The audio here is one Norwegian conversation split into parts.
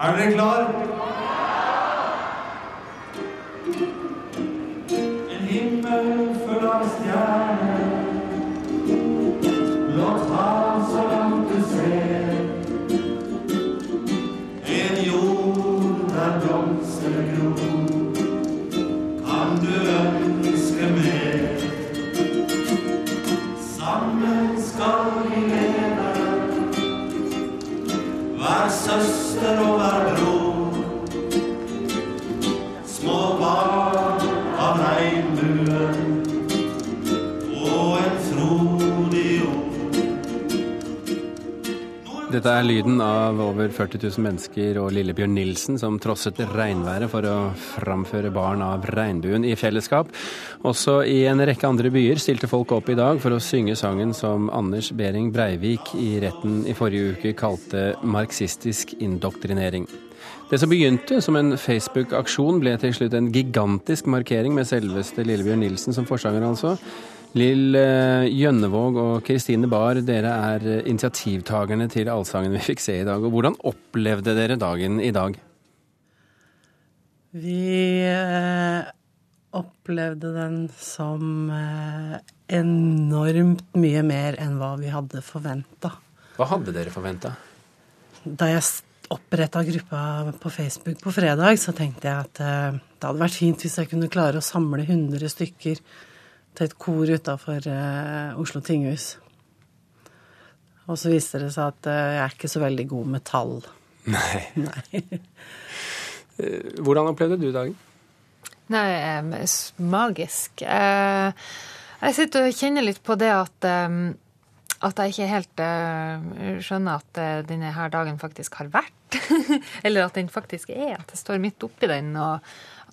Er dere klar? Dette er lyden av over 40 000 mennesker og Lillebjørn Nilsen som trosset regnværet for å framføre barn av regnbuen i fellesskap. Også i en rekke andre byer stilte folk opp i dag for å synge sangen som Anders Behring Breivik i retten i forrige uke kalte marxistisk indoktrinering. Det som begynte som en Facebook-aksjon, ble til slutt en gigantisk markering med selveste Lillebjørn Nilsen som forsanger, altså. Lill eh, Gjønnevåg og Kristine Bahr, dere er eh, initiativtakerne til allsangen vi fikk se i dag. Og hvordan opplevde dere dagen i dag? Vi eh, opplevde den som eh, enormt mye mer enn hva vi hadde forventa. Hva hadde dere forventa? Da jeg oppretta gruppa på Facebook på fredag, så tenkte jeg at eh, det hadde vært fint hvis jeg kunne klare å samle 100 stykker til et kor utafor eh, Oslo tinghus. Og så viste det seg at eh, jeg er ikke så veldig god med tall. Nei. Nei. Eh, Hvordan opplevde du dagen? Nei, magisk. Eh, jeg sitter og kjenner litt på det at at jeg ikke helt skjønner at denne her dagen faktisk har vært. Eller at den faktisk er, at jeg står midt oppi den. Og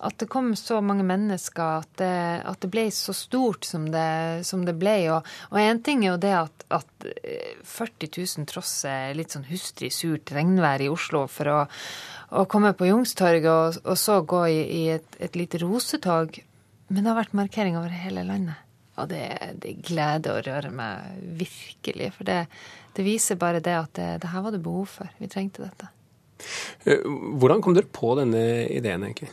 at det kom så mange mennesker, at det, at det ble så stort som det, som det ble. Og, og en ting er jo det at, at eh, 40 000 trosser litt sånn hustrig surt regnvær i Oslo for å, å komme på Jungstorget og, og så gå i, i et, et lite rosetog. Men det har vært markering over hele landet. Og det, det gleder å røre meg virkelig. For det, det viser bare det at det, det her var det behov for. Vi trengte dette. Eh, Hvordan kom dere på denne ideen, egentlig?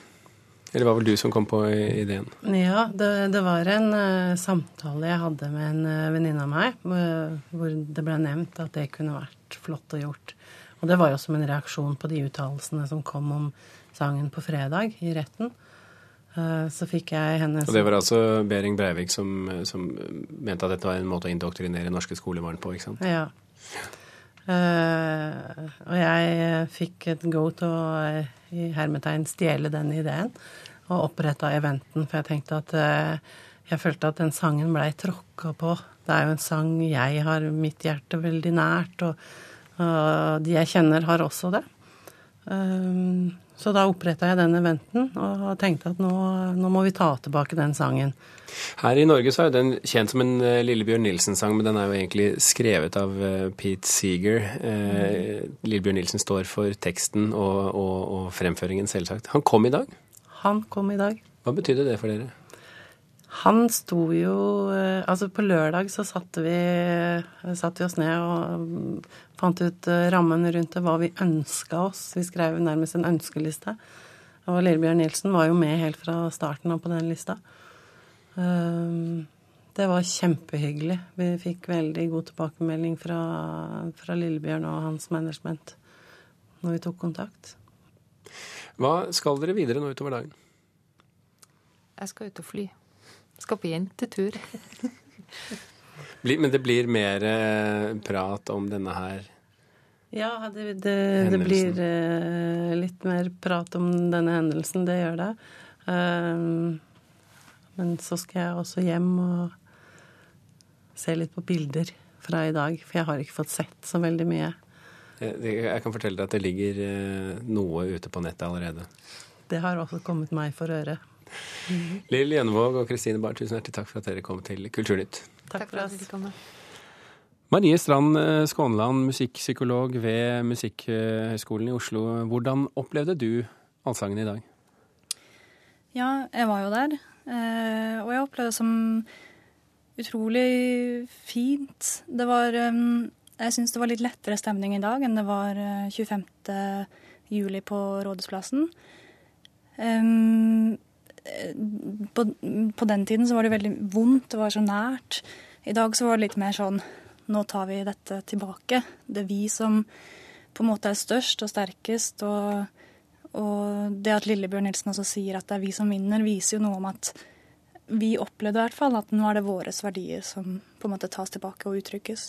Eller var vel du som kom på ideen? Ja, det, det var en uh, samtale jeg hadde med en uh, venninne av meg, uh, hvor det ble nevnt at det kunne vært flott å gjort. Og det var jo som en reaksjon på de uttalelsene som kom om sangen på fredag i retten. Eh, så fikk jeg hennes Og det var altså Behring Breivik som, som mente at dette var en måte å indoktrinere norske skolebarn på, ikke sant? Ja. Eh, og jeg fikk et go til å eh, i hermetegn stjele den ideen og oppretta eventen, for jeg tenkte at uh, jeg følte at den sangen blei tråkka på. Det er jo en sang jeg har mitt hjerte veldig nært, og, og de jeg kjenner, har også det. Um, så da oppretta jeg den eventen og tenkte at nå, nå må vi ta tilbake den sangen. Her i Norge så er den kjent som en eh, Lillebjørn Nilsen-sang, men den er jo egentlig skrevet av eh, Pete Seeger. Mm. Lillebjørn Nilsen står for teksten og, og, og fremføringen, selvsagt. Han kom i dag. Han kom i dag. Hva betydde det for dere? Han sto jo eh, Altså, på lørdag så satte vi, satte vi oss ned og mm, fant ut eh, rammen rundt det, hva vi ønska oss. Vi skrev nærmest en ønskeliste. Og Lillebjørn Nilsen var jo med helt fra starten av på den lista. Um, Det var kjempehyggelig. Vi fikk veldig god tilbakemelding fra, fra Lillebjørn og hans management når vi tok kontakt. Hva skal dere videre nå utover dagen? Jeg skal ut og fly. Skal på jentetur. Men det blir mer eh, prat om denne her Ja, det, det, det blir uh, litt mer prat om denne hendelsen. Det gjør det. Um, men så skal jeg også hjem og se litt på bilder fra i dag. For jeg har ikke fått sett så veldig mye. Jeg, jeg kan fortelle deg at det ligger uh, noe ute på nettet allerede. Det har også kommet meg for øre. Lill Gjennevåg og Kristine Barth, tusen hjertelig takk for at dere kom til Kulturnytt. Takk for at oss. du kom. Marie Strand Skåneland, Skånland, musikkpsykolog ved Musikkhøgskolen i Oslo. Hvordan opplevde du allsangen i dag? Ja, jeg var jo der. eh, Og jeg opplevde det som utrolig fint. Det var eh, Jeg syns det var litt lettere stemning i dag enn det var eh, 25. juli på Rådhusplassen. Um, på, på, den tiden så var det veldig vondt, det var så nært. I dag så var det litt mer sånn nå tar vi dette tilbake. Det er vi som på en måte er størst og sterkest. Og, og det at Lillebjørn Nilsen også sier at det er vi som vinner, viser jo noe om at vi opplevde i hvert fall at nå er det våre verdier som på en måte tas tilbake og uttrykkes.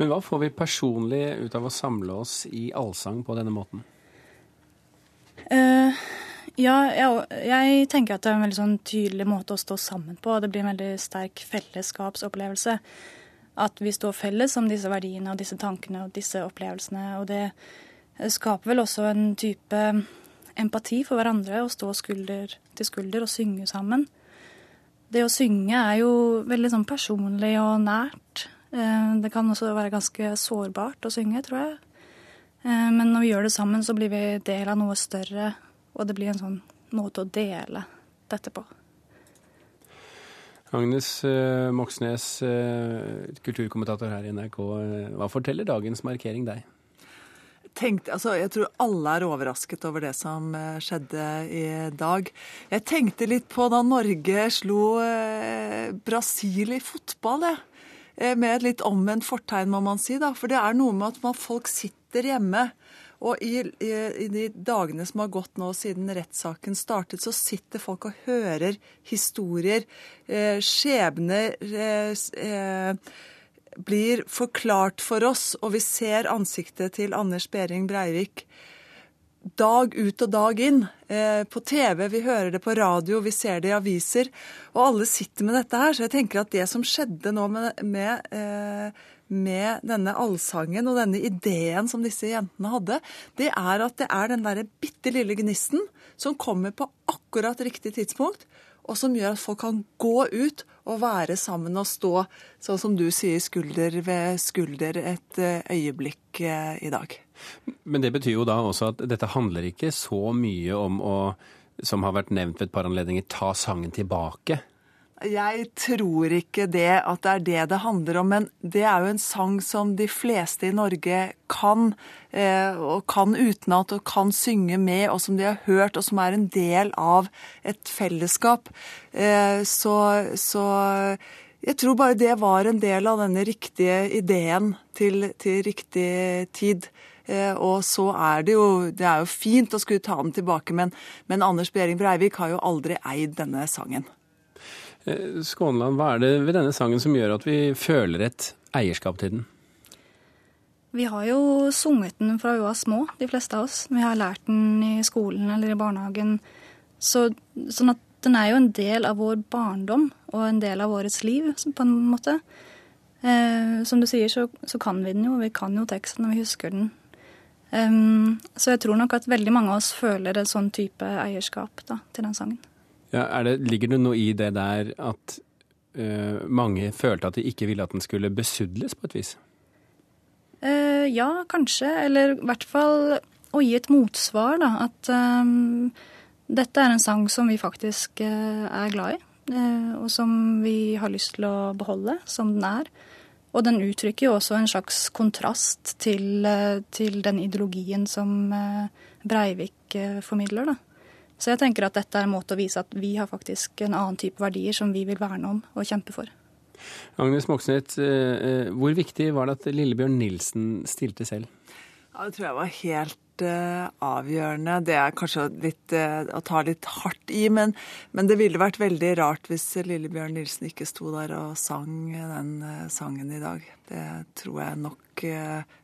Men hva får vi personlig ut av å samle oss i allsang på denne måten? Uh, ja, jeg, jeg, tenker at det er en veldig sånn tydelig måte å stå sammen på. Det blir en veldig sterk fellesskapsopplevelse. At vi står felles om disse verdiene og disse tankene og disse opplevelsene. Og det skaper vel også en type empati for hverandre å stå skulder til skulder og synge sammen. Det å synge er jo veldig sånn personlig og nært. Eh, det kan også være ganske sårbart å synge, tror jeg. Eh, men når vi gjør det sammen, så blir vi del av noe større og det blir en sånn måte å dele dette på. Agnes uh, Moxnes, uh, kulturkommentator her i NRK. Uh, hva forteller dagens markering deg? Tenkt, altså, jeg tror alle er overrasket over det som skjedde i dag. Jeg tenkte litt på da Norge slo Brasil i fotball, jeg. Med et litt omvendt fortegn, må man si. da. For det er noe med at man, folk sitter hjemme og i, i, i, de dagene som har gått nå siden rettssaken startet, så sitter folk og hører historier. Eh, skjebner eh, eh, blir forklart for oss, og vi ser ansiktet til Anders Behring Breivik dag ut og dag inn. Eh, på TV, vi hører det på radio, vi ser det i aviser. Og alle sitter med dette her. Så jeg tenker at det som skjedde nå med, med eh, med denne allsangen og denne ideen som disse jentene hadde, det er at det er den derre bitte lille gnisten som kommer på akkurat riktig tidspunkt, og som gjør at folk kan gå ut og være sammen og stå, sånn som du sier, skulder ved skulder et eh, øyeblikk eh, i dag. Men det betyr jo da også at dette handler ikke så mye om å, som har vært nevnt ved et par anledninger, ta sangen tilbake. Jeg tror ikke det at det er det det handler om, men det er jo en sang som de fleste i Norge kan, eh, og kan utenat og kan synge med, og som de har hørt, og som er en del av et fellesskap. Eh, så, så jeg tror bare det var en del av denne riktige ideen til, til riktig tid. Eh, og så er det jo Det er jo fint å skulle ta den tilbake, men, men Anders Behring Breivik har jo aldri eid denne sangen. Eh, Skånland, hva er det ved denne sangen som gjør at vi føler et eierskap til den? Vi har jo sunget den fra vi var små, de fleste av oss. Vi har lært den i skolen eller i barnehagen. Så, sånn at den er jo en del av vår barndom og en del av vårets liv, på en måte. Eh, som du sier, så, så, kan vi den jo. Vi kan jo teksten, og vi husker den. Um, så jeg tror nok at veldig mange av oss føler et sånn type eierskap da, til den sangen. Ja, det, ligger det noe i det der at uh, mange følte at de ikke ville at den skulle besudles på et vis? Uh, ja, kanskje. Eller i hvert fall å gi et motsvar, da. At um, dette er en sang som vi faktisk uh, er glad i. og som vi har lyst til å beholde som den er. Og den uttrykker jo også en slags kontrast til, til den ideologien som Breivik formidler, da. Så jeg tenker at dette er en måte å vise at vi har faktisk en annen type verdier som vi vil verne om og kjempe for. Agnes Moxnes, eh, eh, hvor viktig var det at Lillebjørn Nilsen stilte selv? Ja, Det tror jeg var helt uh, avgjørende. Det er kanskje litt, uh, å ta litt hardt i, men, men, det ville vært veldig rart hvis Lillebjørn Nilsen ikke sto der og sang den uh, sangen i dag. Det tror jeg nok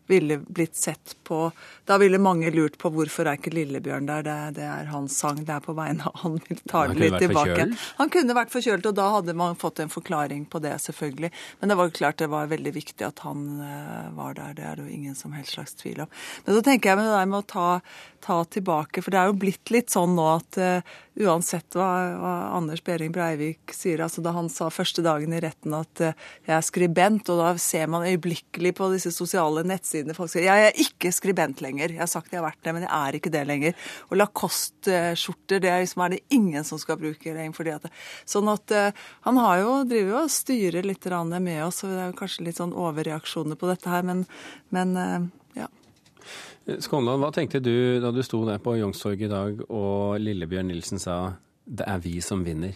ville blitt sett på Da ville mange lurt på hvorfor er ikke Lillebjørn der, det, det er hans sang, det er på vegne av han vil ta det litt tilbake. Han kunne vært forkjølt, og da hadde man fått en forklaring på det, selvfølgelig. Men det var klart det var veldig viktig at han uh, var der, det er det jo ingen som helst slags tvil om. Men så tenker jeg med det der med å ta, ta tilbake, for det er jo blitt litt sånn nå at uh, uansett hva, hva, Anders Behring Breivik sier, altså da han sa første dagen i retten at uh, jeg er skribent, og da ser man øyeblikkelig på disse sosiale nettsidene nettsidene folk sier jeg er ikke skribent lenger. Jeg har sagt jeg har vært det, men jeg er ikke det lenger. Og Lacoste-skjorter det er, liksom, er det ingen som skal bruke lenger. fordi at det, Sånn at uh, han har jo, driver jo og styrer litt med oss, og det er jo kanskje litt sånn overreaksjoner på dette her, men, men uh, ja. Skånland, hva tenkte du da du sto der på Youngstorget i dag og Lillebjørn Nilsen sa 'det er vi som vinner'?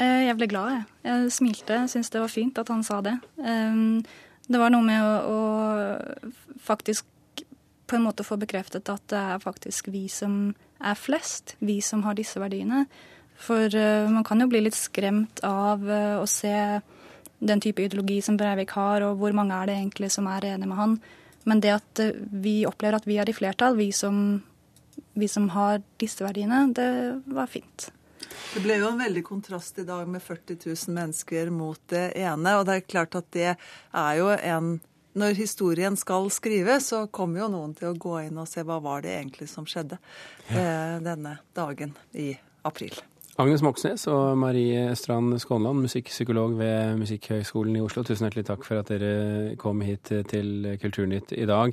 Eh, jeg ble glad, jeg. Jeg smilte. Jeg syntes det var fint at han sa det. Det var noe med å, å faktisk på en måte få bekreftet at det er faktisk vi som er flest. Vi som har disse verdiene. For uh, man kan jo bli litt skremt av uh, å se den type ideologi som Breivik har, og hvor mange er det egentlig som er enig med han. Men det at uh, vi opplever at vi er i flertall, vi som, vi som har disse verdiene, det var fint. Det ble jo en veldig kontrast i dag med 40 000 mennesker mot det ene. Og det er klart at det er jo en Når historien skal skrives, så kommer jo noen til å gå inn og se hva var det egentlig som skjedde ja. denne dagen i april. Agnes Moxnes og Marie Strand Skånland, musikkpsykolog ved Musikkhøgskolen i Oslo. Tusen hjertelig takk for at dere kom hit til Kulturnytt i dag.